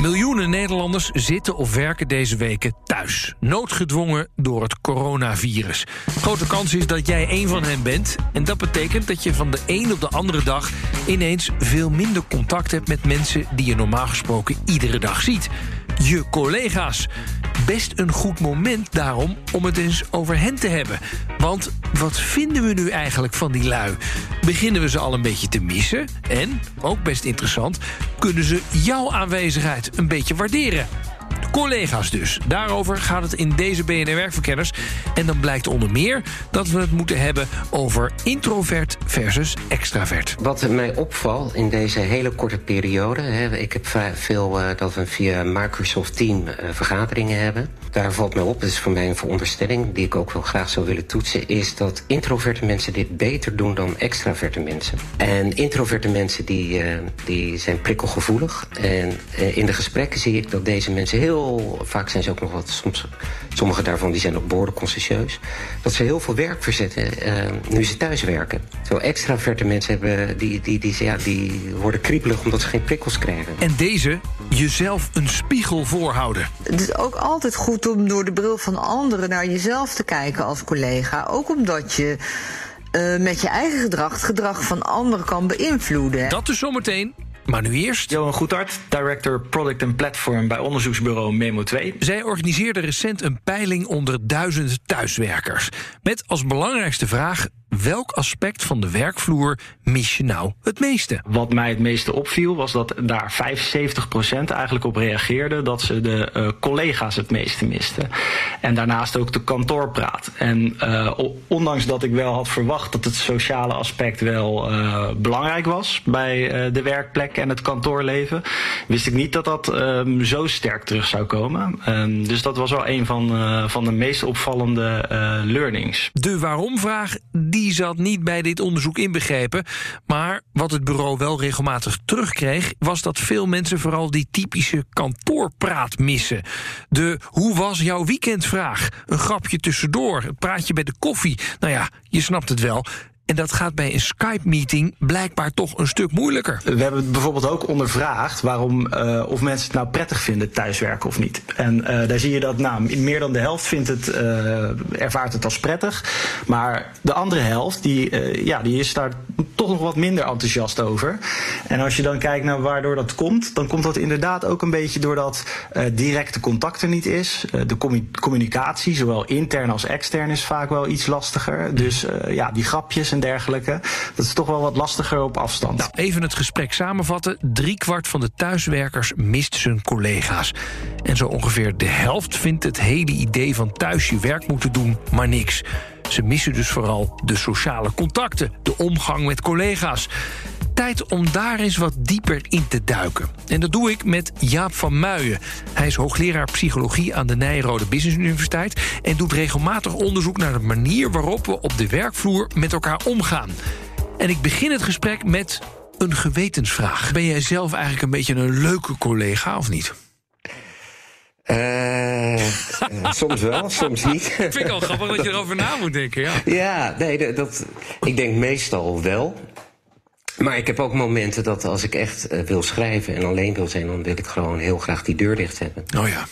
Miljoenen Nederlanders zitten of werken deze weken thuis. Noodgedwongen door het coronavirus. Grote kans is dat jij een van hen bent. En dat betekent dat je van de een op de andere dag... ineens veel minder contact hebt met mensen... die je normaal gesproken iedere dag ziet. Je collega's. Best een goed moment daarom om het eens over hen te hebben. Want wat vinden we nu eigenlijk van die lui? Beginnen we ze al een beetje te missen? En, ook best interessant, kunnen ze jouw aanwezigheid een beetje waarderen? Collega's dus. Daarover gaat het in deze BNR Werkverkenners. En dan blijkt onder meer dat we het moeten hebben over introvert versus extravert. Wat mij opvalt in deze hele korte periode... Hè, ik heb veel uh, dat we via Microsoft Team uh, vergaderingen hebben. Daar valt mij op, dat is voor mij een veronderstelling... die ik ook wel graag zou willen toetsen... is dat introverte mensen dit beter doen dan extraverte mensen. En introverte mensen die, uh, die zijn prikkelgevoelig. En in de gesprekken zie ik dat deze mensen heel vaak zijn ze ook nog wat, soms, sommige daarvan die zijn ook behoorlijk consciëntieus, dat ze heel veel werk verzetten uh, nu ze thuis werken. Zo extraverte mensen hebben, die, die, die, ja, die worden kriebelig omdat ze geen prikkels krijgen. En deze, jezelf een spiegel voorhouden. Het is ook altijd goed om door de bril van anderen naar jezelf te kijken als collega. Ook omdat je uh, met je eigen gedrag het gedrag van anderen kan beïnvloeden. Dat dus zometeen maar nu eerst. Johan Goedhart, director Product and Platform bij onderzoeksbureau Memo 2. Zij organiseerde recent een peiling onder duizend thuiswerkers. Met als belangrijkste vraag: welk aspect van de werkvloer mis je nou het meeste? Wat mij het meeste opviel was dat daar 75% eigenlijk op reageerde dat ze de uh, collega's het meeste misten. En daarnaast ook de kantoorpraat. En uh, ondanks dat ik wel had verwacht dat het sociale aspect wel uh, belangrijk was bij de werkplek en het kantoorleven, wist ik niet dat dat um, zo sterk terug zou komen. Um, dus dat was wel een van, van de meest opvallende learnings. De waarom-vraag die zat niet bij dit onderzoek inbegrepen. Maar wat het bureau wel regelmatig terugkreeg, was dat veel mensen vooral die typische kantoorpraat missen. De hoe was jouw weekendvraag? Een grapje tussendoor, een praatje bij de koffie. Nou ja, je snapt het wel. En dat gaat bij een Skype-meeting blijkbaar toch een stuk moeilijker. We hebben bijvoorbeeld ook ondervraagd waarom uh, of mensen het nou prettig vinden thuiswerken of niet. En uh, daar zie je dat nou, meer dan de helft vindt het, uh, ervaart het als prettig. Maar de andere helft, die, ja, die is daar toch nog wat minder enthousiast over. En als je dan kijkt naar waardoor dat komt, dan komt dat inderdaad ook een beetje doordat directe contact er niet is. de communicatie, zowel intern als extern, is vaak wel iets lastiger. Dus ja, die grapjes dergelijke. Dat is toch wel wat lastiger op afstand. Nou, even het gesprek samenvatten. Driekwart van de thuiswerkers mist zijn collega's. En zo ongeveer de helft vindt het hele idee van thuis je werk moeten doen maar niks. Ze missen dus vooral de sociale contacten, de omgang met collega's. Tijd om daar eens wat dieper in te duiken. En dat doe ik met Jaap van Muijen. Hij is hoogleraar psychologie aan de Nijrode Business Universiteit... en doet regelmatig onderzoek naar de manier waarop we op de werkvloer met elkaar omgaan. En ik begin het gesprek met een gewetensvraag. Ben jij zelf eigenlijk een beetje een leuke collega of niet? Uh, soms wel, soms niet. Vind ik al grappig dat je erover na moet denken, ja. Ja, nee, dat, ik denk meestal wel. Maar ik heb ook momenten dat als ik echt uh, wil schrijven en alleen wil zijn... dan wil ik gewoon heel graag die deur dicht hebben. Oh ja.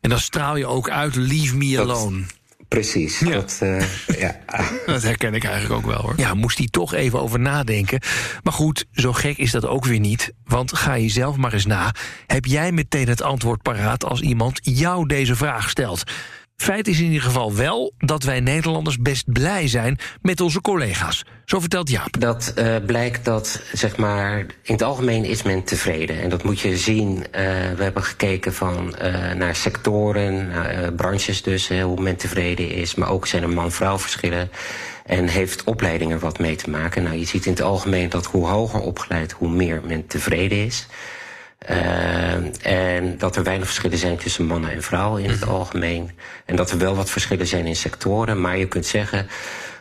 En dan straal je ook uit, leave me alone. Precies. Ja. Dat, uh, ja. dat herken ik eigenlijk ook wel hoor. Ja, moest hij toch even over nadenken. Maar goed, zo gek is dat ook weer niet. Want ga je zelf maar eens na. Heb jij meteen het antwoord paraat als iemand jou deze vraag stelt? Feit is in ieder geval wel dat wij Nederlanders best blij zijn met onze collega's. Zo vertelt Jaap. Dat uh, blijkt dat, zeg maar, in het algemeen is men tevreden. En dat moet je zien. Uh, we hebben gekeken van, uh, naar sectoren, branches dus, hoe men tevreden is. Maar ook zijn er man-vrouw verschillen. En heeft opleiding er wat mee te maken. Nou, je ziet in het algemeen dat hoe hoger opgeleid, hoe meer men tevreden is. Uh, en dat er weinig verschillen zijn tussen mannen en vrouwen in het mhm. algemeen. En dat er wel wat verschillen zijn in sectoren. Maar je kunt zeggen,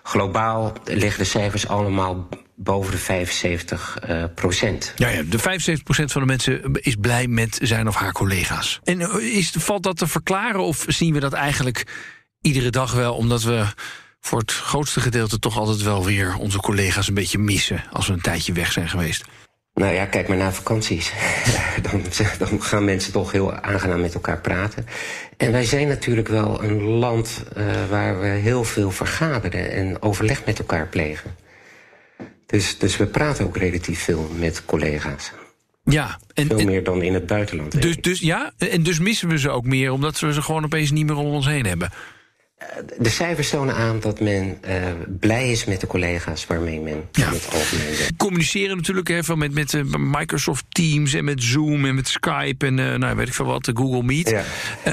globaal liggen de cijfers allemaal boven de 75 uh, procent. Ja, ja, de 75 procent van de mensen is blij met zijn of haar collega's. En eh, is, valt dat te verklaren of zien we dat eigenlijk iedere dag wel... omdat we voor het grootste gedeelte toch altijd wel weer onze collega's een beetje missen... als we een tijdje weg zijn geweest? Nou ja, kijk maar naar vakanties. dan, dan, gaan mensen toch heel aangenaam met elkaar praten. En wij zijn natuurlijk wel een land uh, waar we heel veel vergaderen en overleg met elkaar plegen. Dus, dus we praten ook relatief veel met collega's. Ja, en, veel meer dan in het buitenland. Dus, dus ja, en dus missen we ze ook meer, omdat we ze gewoon opeens niet meer om ons heen hebben de cijfers tonen aan dat men uh, blij is met de collega's waarmee men ja. in het algemeen werkt. Communiceren natuurlijk even met, met uh, Microsoft Teams en met Zoom en met Skype en uh, nou, weet ik veel wat, Google Meet. Ja.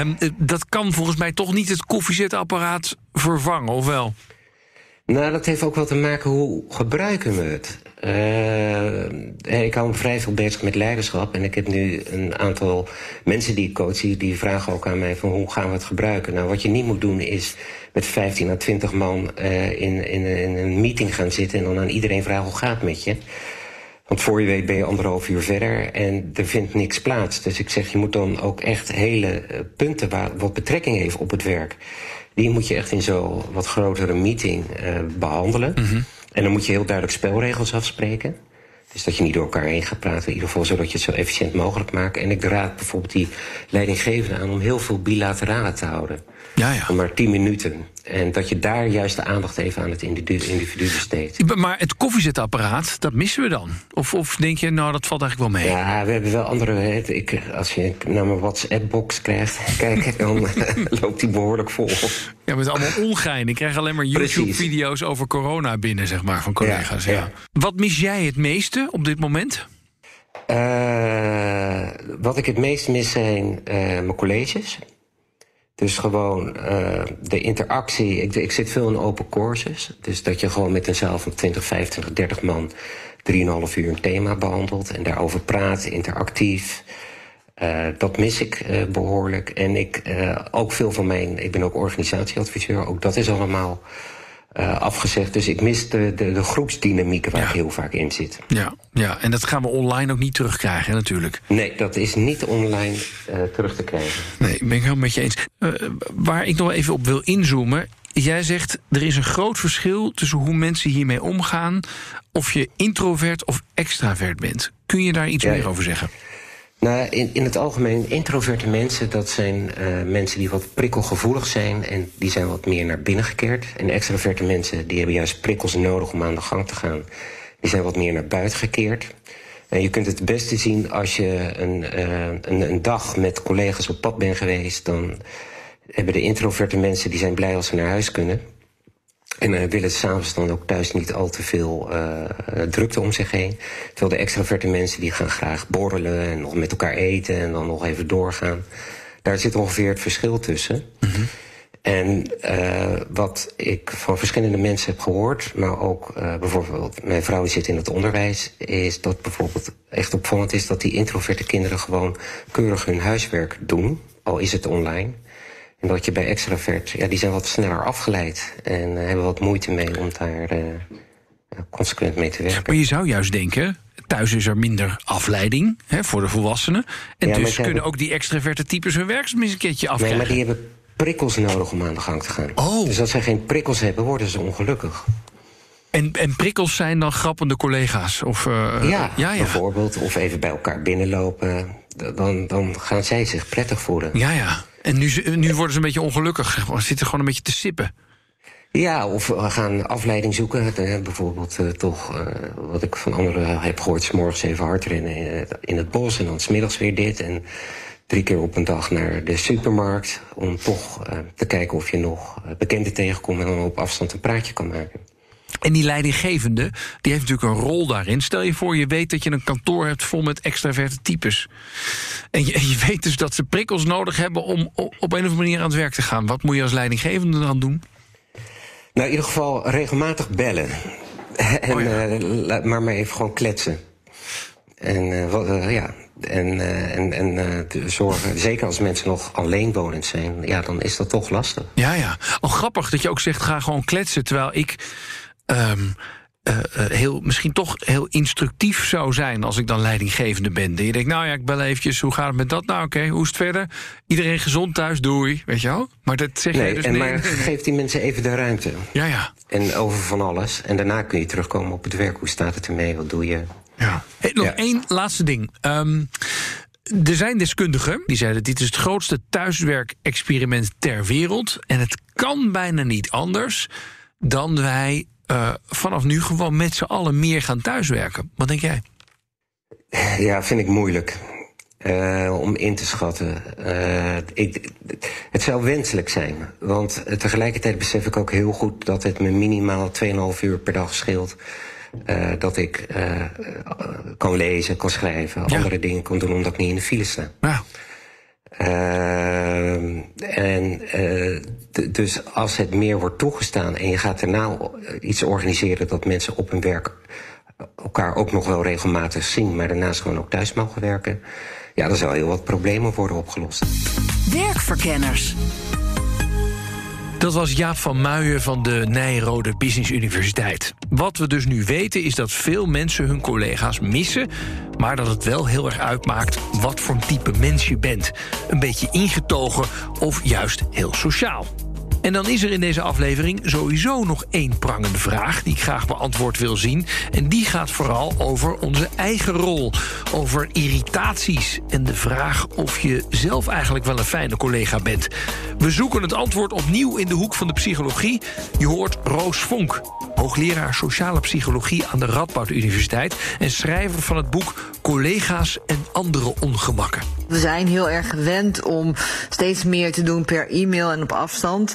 Um, dat kan volgens mij toch niet het koffiezetapparaat vervangen, of wel? Nou, dat heeft ook wel te maken hoe gebruiken we het. Uh, ik hou me vrij veel bezig met leiderschap. En ik heb nu een aantal mensen die ik coach... die vragen ook aan mij van hoe gaan we het gebruiken. Nou, wat je niet moet doen is met 15 à 20 man in, in, in, een meeting gaan zitten... en dan aan iedereen vragen hoe gaat het met je. Want voor je weet ben je anderhalf uur verder en er vindt niks plaats. Dus ik zeg, je moet dan ook echt hele eh, punten... waar wat betrekking heeft op het werk... die moet je echt in zo'n wat grotere meeting uh, behandelen... Mm -hmm. En dan moet je heel duidelijk spelregels afspreken. Dus dat je niet door elkaar heen gaat praten. In ieder geval zodat je het zo efficiënt mogelijk maakt. En ik raad bijvoorbeeld die leidinggevende aan om heel veel bilaterale te houden. Ja, ja. Maar tien minuten. En dat je daar juist de aandacht even aan het individu, besteedt. Maar het koffiezetapparaat, dat missen we dan? Of, of denk je, nou, dat valt eigenlijk wel mee? Ja, we hebben wel andere... Ik, als je naar mijn WhatsApp-box krijgt, kijk, dan loopt die behoorlijk vol. Ja, met allemaal ongein. Ik krijg alleen maar YouTube-video's over corona binnen, zeg maar, van collega's. Ja, ja. Wat mis jij het meeste op dit moment? Uh, wat ik het meest mis zijn uh, mijn colleges. Dus gewoon uh, de interactie. Ik, ik zit veel in open courses. Dus dat je gewoon met een zaal van 20, 25, 30 man 3,5 uur een thema behandelt en daarover praat, interactief. Uh, dat mis ik uh, behoorlijk. En ik ook veel van mijn. Ik ben ook organisatieadviseur. Ook dat is allemaal uh, afgezegd. Dus ik mis de, de, de groepsdynamiek waar ja. ik heel vaak in zit. Ja, ja, en dat gaan we online ook niet terugkrijgen, natuurlijk. Nee, dat is niet online uh, terug te krijgen. Nee, ben ik helemaal met je eens. Uh, waar ik nog even op wil inzoomen. Jij zegt, er is een groot verschil tussen hoe mensen hiermee omgaan... of je introvert of extravert bent. Kun je daar iets ja, meer over zeggen? Nou, in, in het algemeen, introverte mensen, dat zijn uh, mensen die wat prikkelgevoelig zijn en die zijn wat meer naar binnen gekeerd. En extraverte mensen, die hebben juist prikkels nodig om aan de gang te gaan. Die zijn wat meer naar buiten gekeerd. En je kunt het beste zien als je een, uh, een, een dag met collega's op pad bent geweest. Dan hebben de introverte mensen, die zijn blij als ze naar huis kunnen. En uh, willen s'avonds dan ook thuis niet al te veel uh, drukte om zich heen. Terwijl de extraverte mensen die gaan graag borrelen en nog met elkaar eten en dan nog even doorgaan. Daar zit ongeveer het verschil tussen. Mm -hmm. En uh, wat ik van verschillende mensen heb gehoord, maar ook uh, bijvoorbeeld mijn vrouw zit in het onderwijs, is dat bijvoorbeeld echt opvallend is dat die introverte kinderen gewoon keurig hun huiswerk doen, al is het online. En dat je bij extravert, ja, die zijn wat sneller afgeleid. En uh, hebben wat moeite mee om daar uh, consequent mee te werken. Maar je zou juist denken, thuis is er minder afleiding hè, voor de volwassenen. En ja, dus kunnen hebben... ook die extraverte types hun werk eens een keertje afkrijgen. Nee, maar die hebben prikkels nodig om aan de gang te gaan. Oh. Dus als zij geen prikkels hebben, worden ze ongelukkig. En, en prikkels zijn dan grappende collega's? Of, uh, ja, ja, ja, bijvoorbeeld. Of even bij elkaar binnenlopen. Dan, dan gaan zij zich prettig voelen. Ja, ja. En nu, nu worden ze een beetje ongelukkig. Ze zitten gewoon een beetje te sippen. Ja, of we gaan afleiding zoeken. bijvoorbeeld uh, toch, uh, wat ik van anderen heb gehoord... s morgens even hard rennen in het, bos en dan smiddags weer dit. En drie keer op een dag naar de supermarkt. Om toch te kijken of je nog bekenden tegenkomt en dan op afstand een praatje kan maken. En die leidinggevende, die heeft natuurlijk een rol daarin. Stel je voor, je weet dat je een kantoor hebt vol met extraverte types. En je, je weet dus dat ze prikkels nodig hebben om op een of andere manier aan het werk te gaan. Wat moet je als leidinggevende dan doen? Nou, in ieder geval regelmatig bellen. en, Oh ja. uh, maar maar even gewoon kletsen. En uh, ja, en, en, en zorgen, zeker als mensen nog alleenwonend zijn, ja, dan is dat toch lastig. Ja, ja. Al grappig dat je ook zegt, ga gewoon kletsen. Terwijl ik um, uh, uh, heel, misschien toch heel instructief zou zijn als ik dan leidinggevende ben. En je denkt, nou ja, ik bel eventjes, hoe gaat het met dat? Nou oké, okay, hoe is het verder? Iedereen gezond thuis, doei, weet je wel? Maar dat zeg nee, je dus en nee, Maar geef die mensen even de ruimte. Ja, ja. En over van alles. En daarna kun je terugkomen op het werk. Hoe staat het ermee? Wat doe je? Ja. Hey, nog Ja. één laatste ding. Um, er zijn deskundigen die zeiden: dit is het grootste thuiswerkexperiment ter wereld. En het kan bijna niet anders dan wij uh, vanaf nu gewoon met z'n allen meer gaan thuiswerken. Wat denk jij? Ja, vind ik moeilijk. Uh, om in te schatten. Uh, ik, het zou wenselijk zijn. Want tegelijkertijd besef ik ook heel goed dat het me minimaal 2,5 uur per dag scheelt. Uh, dat ik kan lezen, kan schrijven, Ja. andere dingen kan doen omdat ik niet in de file sta. Ja. Uh, en d- dus als het meer wordt toegestaan en je gaat daarna iets organiseren dat mensen op hun werk elkaar ook nog wel regelmatig zien, maar daarnaast gewoon ook thuis mogen werken, ja, dan zal heel wat problemen worden opgelost. Werkverkenners. Dat was Jaap van Muijen van de Nijrode Business Universiteit. Wat we dus nu weten is dat veel mensen hun collega's missen... maar dat het wel heel erg uitmaakt wat voor type mens je bent. Een beetje ingetogen of juist heel sociaal. En dan is er in deze aflevering sowieso nog één prangende vraag... die ik graag beantwoord wil zien. En die gaat vooral over onze eigen rol. Over irritaties en de vraag of je zelf eigenlijk wel een fijne collega bent. We zoeken het antwoord opnieuw in de hoek van de psychologie. Je hoort Roos Vonk, hoogleraar sociale psychologie... aan de Radboud Universiteit... en schrijver van het boek Collega's en andere ongemakken. We zijn heel erg gewend om steeds meer te doen per e-mail en op afstand.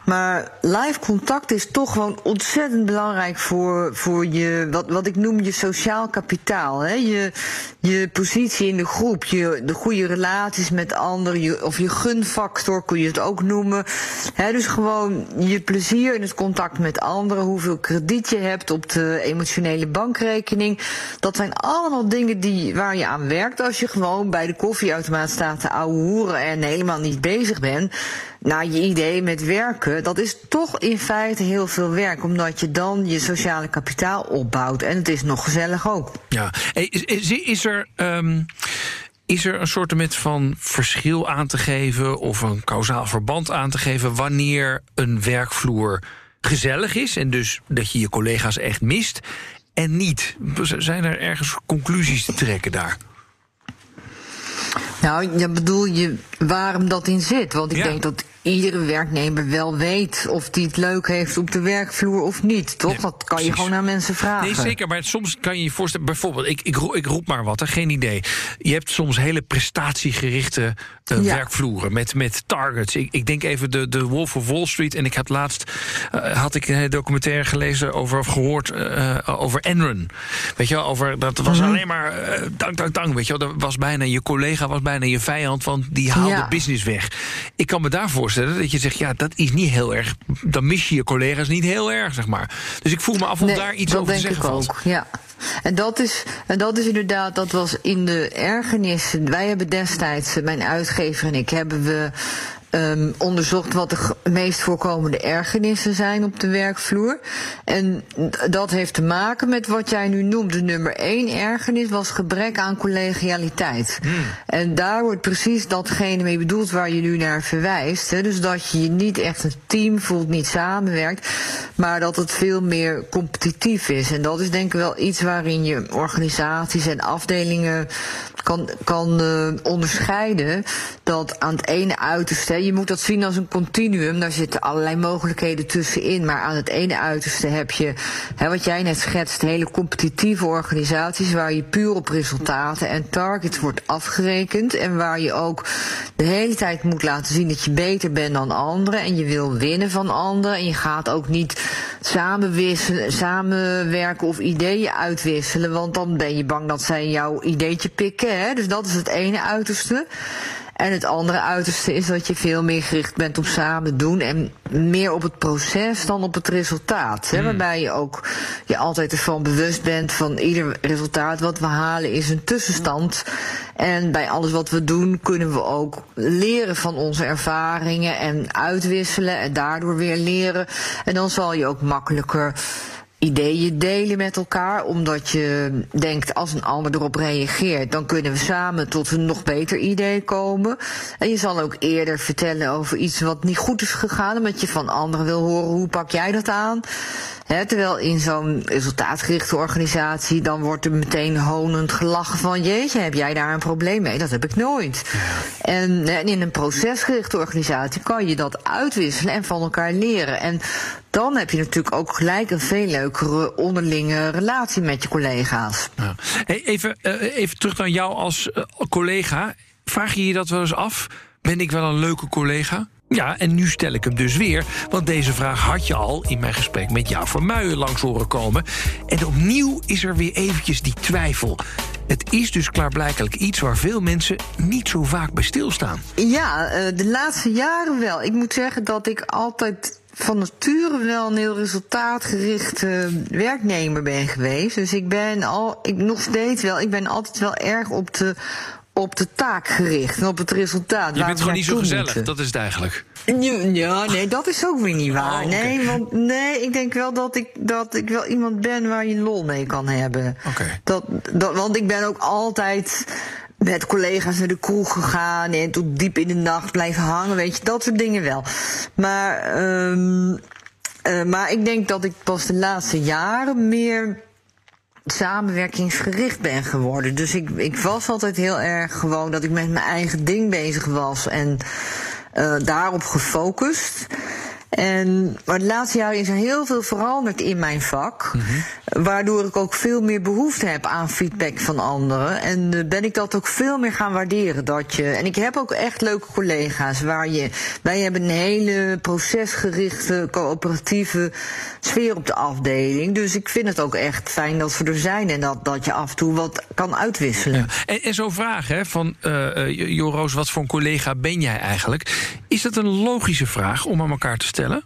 Maar live contact is toch gewoon ontzettend belangrijk voor, voor je, wat, wat ik noem je sociaal kapitaal. Hè? Je, je positie in de groep, je, de goede relaties met anderen, je, of je gunfactor kun je het ook noemen. Hè? Dus gewoon je plezier in het contact met anderen, hoeveel krediet je hebt op de emotionele bankrekening. Dat zijn allemaal dingen die, waar je aan werkt als je gewoon bij de koffieautomaat staat te ouwe hoeren en helemaal niet bezig bent naar je idee met werken, dat is toch in feite heel veel werk, omdat je dan je sociale kapitaal opbouwt. En het is nog gezellig ook. Ja, is, is, is er. Um, is er een soort met van verschil aan te geven of een kausaal verband aan te geven wanneer een werkvloer gezellig is en dus dat je je collega's echt mist en niet? Zijn er ergens conclusies te trekken daar? Nou, ja, bedoel je waarom dat in zit? Want ik Ja. denk dat iedere werknemer wel weet of die het leuk heeft op de werkvloer of niet. Toch? Nee, dat kan je gewoon aan mensen vragen. Nee, zeker. Maar soms kan je je voorstellen... Bijvoorbeeld, ik, ik, roep, ik roep maar wat, hè, geen idee. Je hebt soms hele prestatiegerichte uh, Ja. werkvloeren met, met targets. Ik, ik denk even de, de Wolf of Wall Street. En ik had laatst uh, had ik een documentaire gelezen over of gehoord uh, over Enron. Weet je wel, over, dat was Mhm. alleen maar dank, dank, dank. Weet je wel, dat was bijna je collega, was bijna je vijand, want die haalde Ja. business weg. Ik kan me daar voorstellen dat je zegt, ja, dat is niet heel erg. Dan mis je je collega's niet heel erg, zeg maar. Dus ik voel me af of Nee, daar iets over te denk zeggen valt. ook. Ja. En dat, is, en dat is inderdaad, dat was in de ergernissen. Wij hebben destijds, mijn uitgever en ik, hebben we um, onderzocht wat de meest voorkomende ergernissen zijn op de werkvloer. En dat heeft te maken met wat jij nu noemt. De nummer één ergernis was gebrek aan collegialiteit. Hmm. En daar wordt precies datgene mee bedoeld waar je nu naar verwijst. Hè? Dus dat je je niet echt een team voelt, niet samenwerkt, maar dat het veel meer competitief is. En dat is denk ik wel iets waarin je organisaties en afdelingen kan, kan uh, onderscheiden. Dat aan het ene uiterste, je moet dat zien als een continuum. Daar zitten allerlei mogelijkheden tussenin. Maar aan het ene uiterste heb je, hè, wat jij net schetst, hele competitieve organisaties waar je puur op resultaten en targets wordt afgerekend. En waar je ook de hele tijd moet laten zien dat je beter bent dan anderen. En je wil winnen van anderen. En je gaat ook niet samenwerken of ideeën uitwisselen. Want dan ben je bang dat zij jouw ideetje pikken. Hè? Dus dat is het ene uiterste. En het andere uiterste is dat je veel meer gericht bent op samen doen en meer op het proces dan op het resultaat. Hè? Waarbij je ook je altijd ervan bewust bent van ieder resultaat wat we halen is een tussenstand. En bij alles wat we doen kunnen we ook leren van onze ervaringen en uitwisselen en daardoor weer leren. En dan zal je ook makkelijker ideeën delen met elkaar, omdat je denkt als een ander erop reageert, dan kunnen we samen tot een nog beter idee komen. En je zal ook eerder vertellen over iets wat niet goed is gegaan, omdat je van anderen wil horen hoe pak jij dat aan. He, terwijl in zo'n resultaatgerichte organisatie, dan wordt er meteen honend gelachen van jeetje, heb jij daar een probleem mee? Dat heb ik nooit. En, en in een procesgerichte organisatie kan je dat uitwisselen en van elkaar leren. En dan heb je natuurlijk ook gelijk een veel leukere onderlinge relatie met je collega's. Ja. Hey, even, uh, even terug naar jou als uh, collega. Vraag je je dat wel eens af? Ben ik wel een leuke collega? Ja, en nu stel ik hem dus weer, want deze vraag had je al in mijn gesprek met jou Vermuijen langs horen komen. En opnieuw is er weer eventjes die twijfel. Het is dus klaarblijkelijk iets waar veel mensen niet zo vaak bij stilstaan. Ja, de laatste jaren wel. Ik moet zeggen dat ik altijd van nature wel een heel resultaatgerichte werknemer ben geweest. Dus ik ben al, ik nog steeds wel, ik ben altijd wel erg op de, op de taak gericht en op het resultaat. Je bent gewoon niet zo gezellig, moeten. dat is het eigenlijk. Ja, nee, dat is ook weer niet waar. Oh, okay. Nee, want nee, ik denk wel dat ik, dat ik wel iemand ben waar je lol mee kan hebben. Okay. Dat, dat, want ik ben ook altijd met collega's naar de kroeg gegaan en tot diep in de nacht blijven hangen, weet je, dat soort dingen wel. Maar, um, uh, maar ik denk dat ik pas de laatste jaren meer samenwerkingsgericht ben geworden. Dus ik, ik was altijd heel erg gewoon dat ik met mijn eigen ding bezig was en uh, daarop gefocust. En, maar de laatste jaren is er heel veel veranderd in mijn vak. Mm-hmm. Waardoor ik ook veel meer behoefte heb aan feedback van anderen. En uh, ben ik dat ook veel meer gaan waarderen. Dat je, en ik heb ook echt leuke collega's. Waar je, wij hebben een hele procesgerichte, coöperatieve sfeer op de afdeling. Dus ik vind het ook echt fijn dat we er zijn. En dat, dat je af en toe wat kan uitwisselen. Ja. En, en zo'n vraag hè, van uh, Joroos, wat voor een collega ben jij eigenlijk? Is dat een logische vraag om aan elkaar te stellen? eller?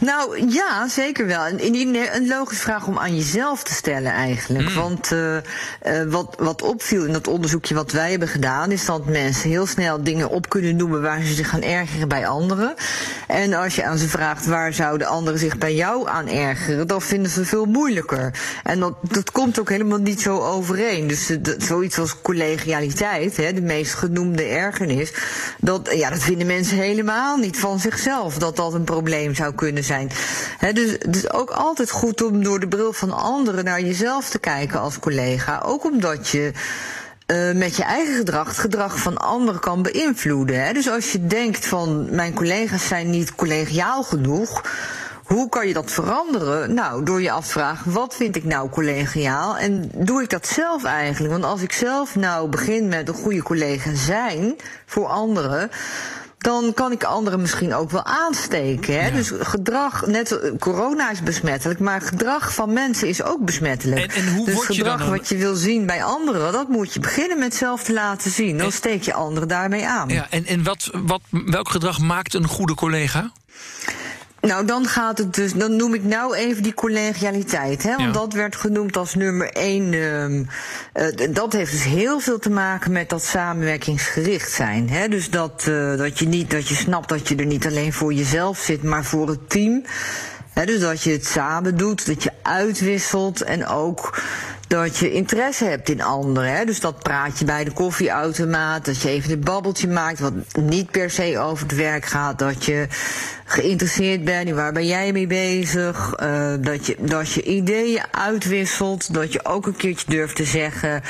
Nou ja, zeker wel. Een, een logische vraag om aan jezelf te stellen eigenlijk. Mm. Want uh, uh, wat, wat opviel in dat onderzoekje wat wij hebben gedaan, is dat mensen heel snel dingen op kunnen noemen waar ze zich gaan ergeren bij anderen. En als je aan ze vraagt waar zouden anderen zich bij jou aan ergeren, dan vinden ze veel moeilijker. En dat, dat komt ook helemaal niet zo overeen. Dus uh, dat, zoiets als collegialiteit, hè, de meest genoemde ergernis, dat, ja, dat vinden mensen helemaal niet van zichzelf. Dat dat een probleem zou kunnen zijn. He, dus het is ook altijd goed om door de bril van anderen naar jezelf te kijken als collega. Ook omdat je. Uh, met je eigen gedrag het gedrag van anderen kan beïnvloeden. Dus als je denkt van mijn collega's zijn niet collegiaal genoeg, hoe kan je dat veranderen? Nou, door je af te vragen, wat vind ik nou collegiaal? En doe ik dat zelf eigenlijk? Want als ik zelf nou begin met een goede collega zijn voor anderen, dan kan ik anderen misschien ook wel aansteken. Hè? Ja. Dus gedrag, net corona is besmettelijk, maar gedrag van mensen is ook besmettelijk. En, en hoe dus word gedrag je dan wat je wil zien bij anderen, dat moet je beginnen met zelf te laten zien. Dan en, steek je anderen daarmee aan. Ja, en en wat, wat, welk gedrag maakt een goede collega? Nou, dan gaat het dus, dan noem ik nou even die collegialiteit. Hè? Want ja. dat werd genoemd als nummer één. Um, uh, dat heeft dus heel veel te maken met dat samenwerkingsgericht zijn. Hè? Dus dat, uh, dat je niet, dat je snapt dat je er niet alleen voor jezelf zit, maar voor het team. Hè? Dus dat je het samen doet, dat je uitwisselt en ook dat je interesse hebt in anderen. Hè? Dus dat praat je bij de koffieautomaat, dat je even een babbeltje maakt wat niet per se over het werk gaat, dat je geïnteresseerd bent in waar ben jij mee bezig, uh, dat, je, dat je ideeën uitwisselt, dat je ook een keertje durft te zeggen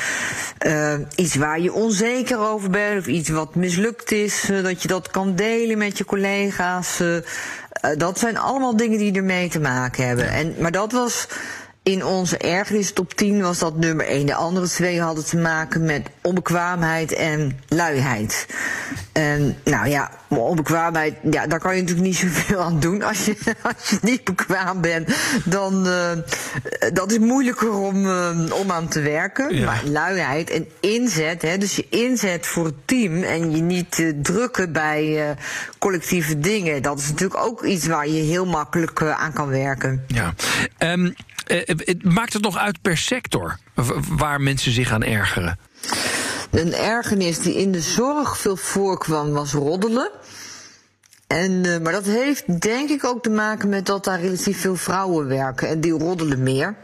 uh, iets waar je onzeker over bent of iets wat mislukt is, uh, dat je dat kan delen met je collega's. dat zijn allemaal dingen die ermee te maken hebben. En, maar dat was in onze ergernis top 10 was dat nummer 1. De andere twee hadden te maken met onbekwaamheid en luiheid. En nou ja, onbekwaamheid, ja, daar kan je natuurlijk niet zoveel aan doen. Als je, als je niet bekwaam bent, dan uh, dat is moeilijker om, uh, om aan te werken. Ja. Maar luiheid en inzet, hè, dus je inzet voor het team en je niet uh, drukken bij collectieve dingen, dat is natuurlijk ook iets waar je heel makkelijk aan kan werken. Ja. Um, maakt het nog uit per sector waar mensen zich aan ergeren? Een ergernis die in de zorg veel voorkwam was roddelen. En, uh, maar dat heeft denk ik ook te maken met dat daar relatief veel vrouwen werken en die roddelen meer.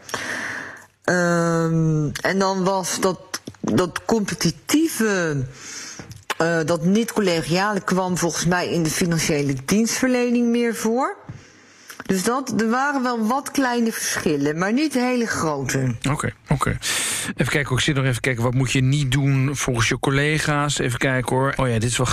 Um, en dan was dat, dat competitieve, dat niet-collegiale kwam volgens mij in de financiële dienstverlening meer voor. Dus dat, er waren wel wat kleine verschillen, maar niet hele grote. Oké, oké. Even kijken, ik zit nog even kijken, wat moet je niet doen volgens je collega's? Even kijken hoor. Oh ja, dit is wel...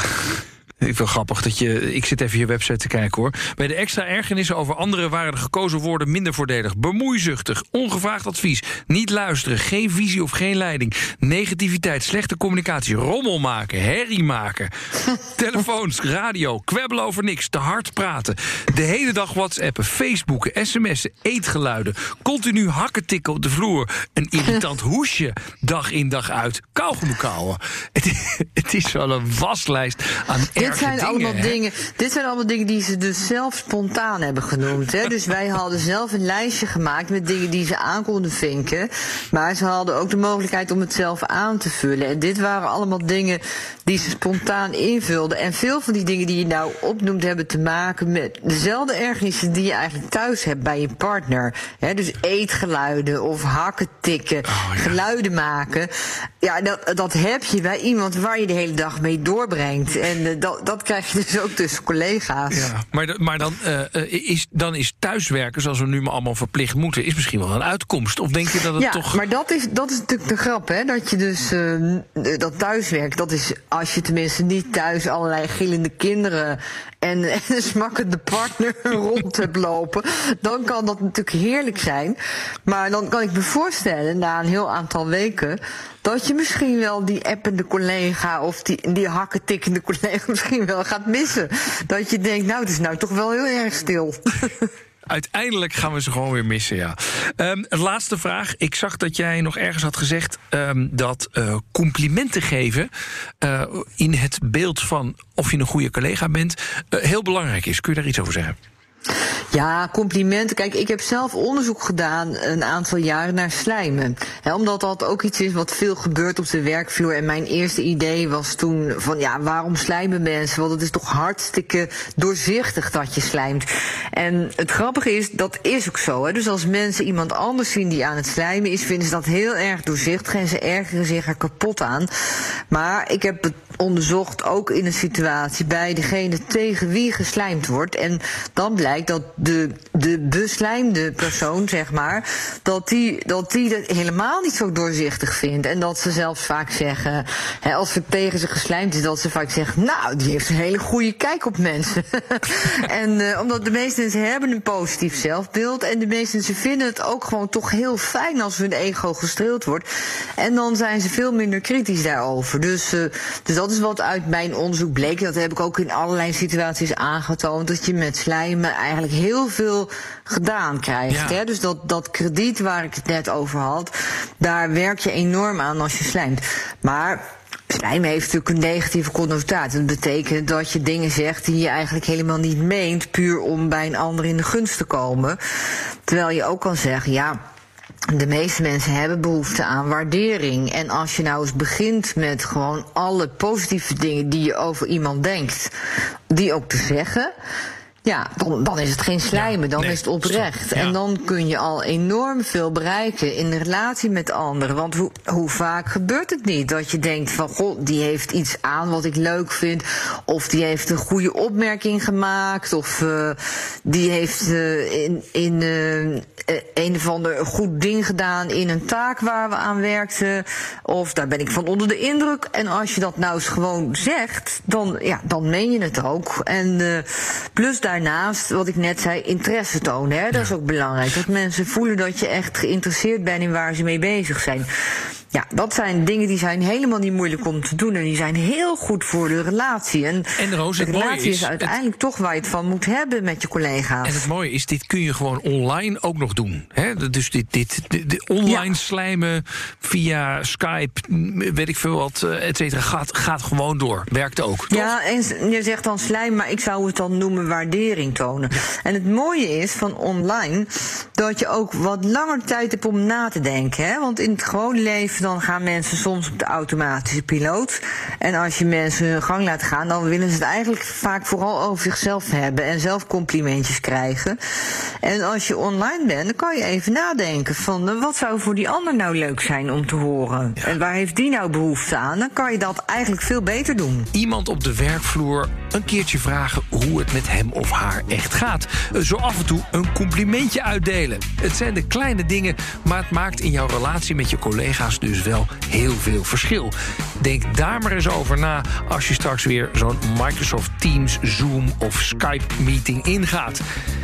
Ik vind grappig dat je. Ik zit even je website te kijken hoor. Bij de extra ergernissen over anderen waren de gekozen woorden minder voordelig. Bemoeizuchtig, ongevraagd advies, niet luisteren, geen visie of geen leiding, negativiteit, slechte communicatie, rommel maken, herrie maken, telefoons, radio, kwebbelen over niks, te hard praten, de hele dag WhatsAppen, Facebooken, sms'en, eetgeluiden, continu hakken tikken op de vloer, een irritant hoesje, dag in dag uit, kauwgom kauwen. Het, het is wel een waslijst aan dit zijn allemaal dingen. Dit zijn allemaal dingen die ze dus zelf spontaan hebben genoemd. Hè? Dus wij hadden zelf een lijstje gemaakt met dingen die ze aan konden vinken. Maar ze hadden ook de mogelijkheid om het zelf aan te vullen. En dit waren allemaal dingen die ze spontaan invulden. En veel van die dingen die je nou opnoemt hebben te maken met dezelfde ergernissen die je eigenlijk thuis hebt bij je partner. Hè? Dus eetgeluiden of hakken tikken, oh, ja. geluiden maken. Ja, dat, dat heb je bij iemand waar je de hele dag mee doorbrengt. En uh, dat, dat krijg je dus ook tussen collega's. Ja, maar, maar dan, uh, is, dan is thuiswerken, zoals we nu maar allemaal verplicht moeten, is misschien wel een uitkomst. Of denk je dat het ja, toch. Maar dat is, dat is natuurlijk de grap, hè? Dat je dus uh, dat thuiswerk, dat is als je tenminste niet thuis allerlei gillende kinderen en, en een smakkende partner rond hebt lopen, dan kan dat natuurlijk heerlijk zijn. Maar dan kan ik me voorstellen, na een heel aantal weken, dat je misschien wel die appende collega of die, die hakken tikkende collega misschien wel gaat missen. Dat je denkt, nou, het is nou toch wel heel erg stil. Uiteindelijk gaan we ze gewoon weer missen, ja. Um, laatste vraag. Ik zag dat jij nog ergens had gezegd um, dat uh, complimenten geven uh, in het beeld van of je een goede collega bent uh, heel belangrijk is. Kun je daar iets over zeggen? Ja, complimenten. Kijk, ik heb zelf onderzoek gedaan een aantal jaren naar slijmen. omdat dat ook iets is wat veel gebeurt op de werkvloer. En mijn eerste idee was toen van ja, waarom slijmen mensen? Want het is toch hartstikke doorzichtig dat je slijmt. En het grappige is, dat is ook zo. Dus als mensen iemand anders zien die aan het slijmen is, vinden ze dat heel erg doorzichtig en ze ergeren zich er kapot aan. Maar ik heb het onderzocht ook in een situatie bij degene tegen wie geslijmd wordt. En dan blijkt dat de, de beslijmde persoon, zeg maar, dat die, dat die het helemaal niet zo doorzichtig vindt. En dat ze zelfs vaak zeggen, hè, als ze tegen ze geslijmd is, dat ze vaak zeggen, nou, die heeft een hele goede kijk op mensen. en uh, omdat de meeste mensen hebben een positief zelfbeeld. En de meeste mensen vinden het ook gewoon toch heel fijn als hun ego gestreeld wordt. En dan zijn ze veel minder kritisch daarover. Dus, uh, dus dat is wat uit mijn onderzoek bleek. Dat heb ik ook in allerlei situaties aangetoond. Dat je met slijmen eigenlijk heel veel gedaan krijgt. Ja. Hè? Dus dat, dat krediet waar ik het net over had, daar werk je enorm aan als je slijmt. Maar Slijmen heeft natuurlijk een negatieve connotatie. Dat betekent dat je dingen zegt die je eigenlijk helemaal niet meent, puur om bij een ander in de gunst te komen. Terwijl je ook kan zeggen, ja, de meeste mensen hebben behoefte aan waardering. En als je nou eens begint met gewoon alle positieve dingen die je over iemand denkt, die ook te zeggen Ja, dan, dan is het geen slijmen, dan nee, is het oprecht. ja. En dan kun je al enorm veel bereiken in de relatie met anderen. Want hoe, hoe vaak gebeurt het niet dat je denkt van... goh, die heeft iets aan wat ik leuk vind... of die heeft een goede opmerking gemaakt... of eh, die heeft eh, in, in eh, een of ander goed ding gedaan... in een taak waar we aan werkten... of daar ben ik van onder de indruk. En als je dat nou eens gewoon zegt, dan, ja, dan meen je het ook. En plus daarnaast, wat ik net zei, interesse tonen. Hè? Dat is ook belangrijk. Dat mensen voelen dat je echt geïnteresseerd bent in waar ze mee bezig zijn. Ja, dat zijn dingen die zijn helemaal niet moeilijk om te doen. En die zijn heel goed voor de relatie. En, En Roos, de relatie is, is, uiteindelijk toch waar je het van moet hebben met je collega's. En het mooie is, dit kun je gewoon online ook nog doen. Hè? Dus dit, dit, dit- dit online Ja. slijmen via Skype, m, weet ik veel wat, eh, et cetera, gaat, gaat gewoon door. Werkt ook. toch? Ja, en je zegt dan slijm, maar ik zou het dan noemen waardering tonen. En het mooie is van online dat je ook wat langer tijd hebt om na te denken. Hè? Want in het gewone leven dan gaan mensen soms op de automatische piloot. En als je mensen hun gang laat gaan, dan willen ze het eigenlijk vaak vooral over zichzelf hebben en zelf complimentjes krijgen. En als je online bent, dan kan je even nadenken van eh, wat zou voor die ander nou leuk zijn om te horen. En waar heeft die nou behoefte aan? Dan kan je dat eigenlijk veel beter doen. Iemand op de werkvloer een keertje vragen hoe het met hem of haar echt gaat. Eh, Zo af en toe een complimentje uitdelen. Het zijn de kleine dingen, maar het maakt in jouw relatie met je collega's dus wel heel veel verschil. Denk daar maar eens over na als je straks weer zo'n Microsoft Teams, Zoom of Skype meeting ingaat.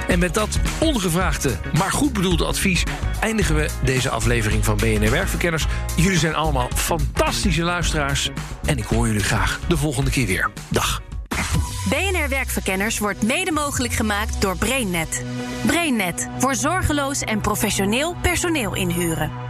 En met dat ongevraagde, maar goed bedoelde advies eindigen we deze aflevering van BNR Werkverkenners. Jullie zijn allemaal fantastische luisteraars en ik hoor jullie graag de volgende keer weer. Dag. BNR Werkverkenners wordt mede mogelijk gemaakt door BrainNet. BrainNet voor zorgeloos en professioneel personeel inhuren.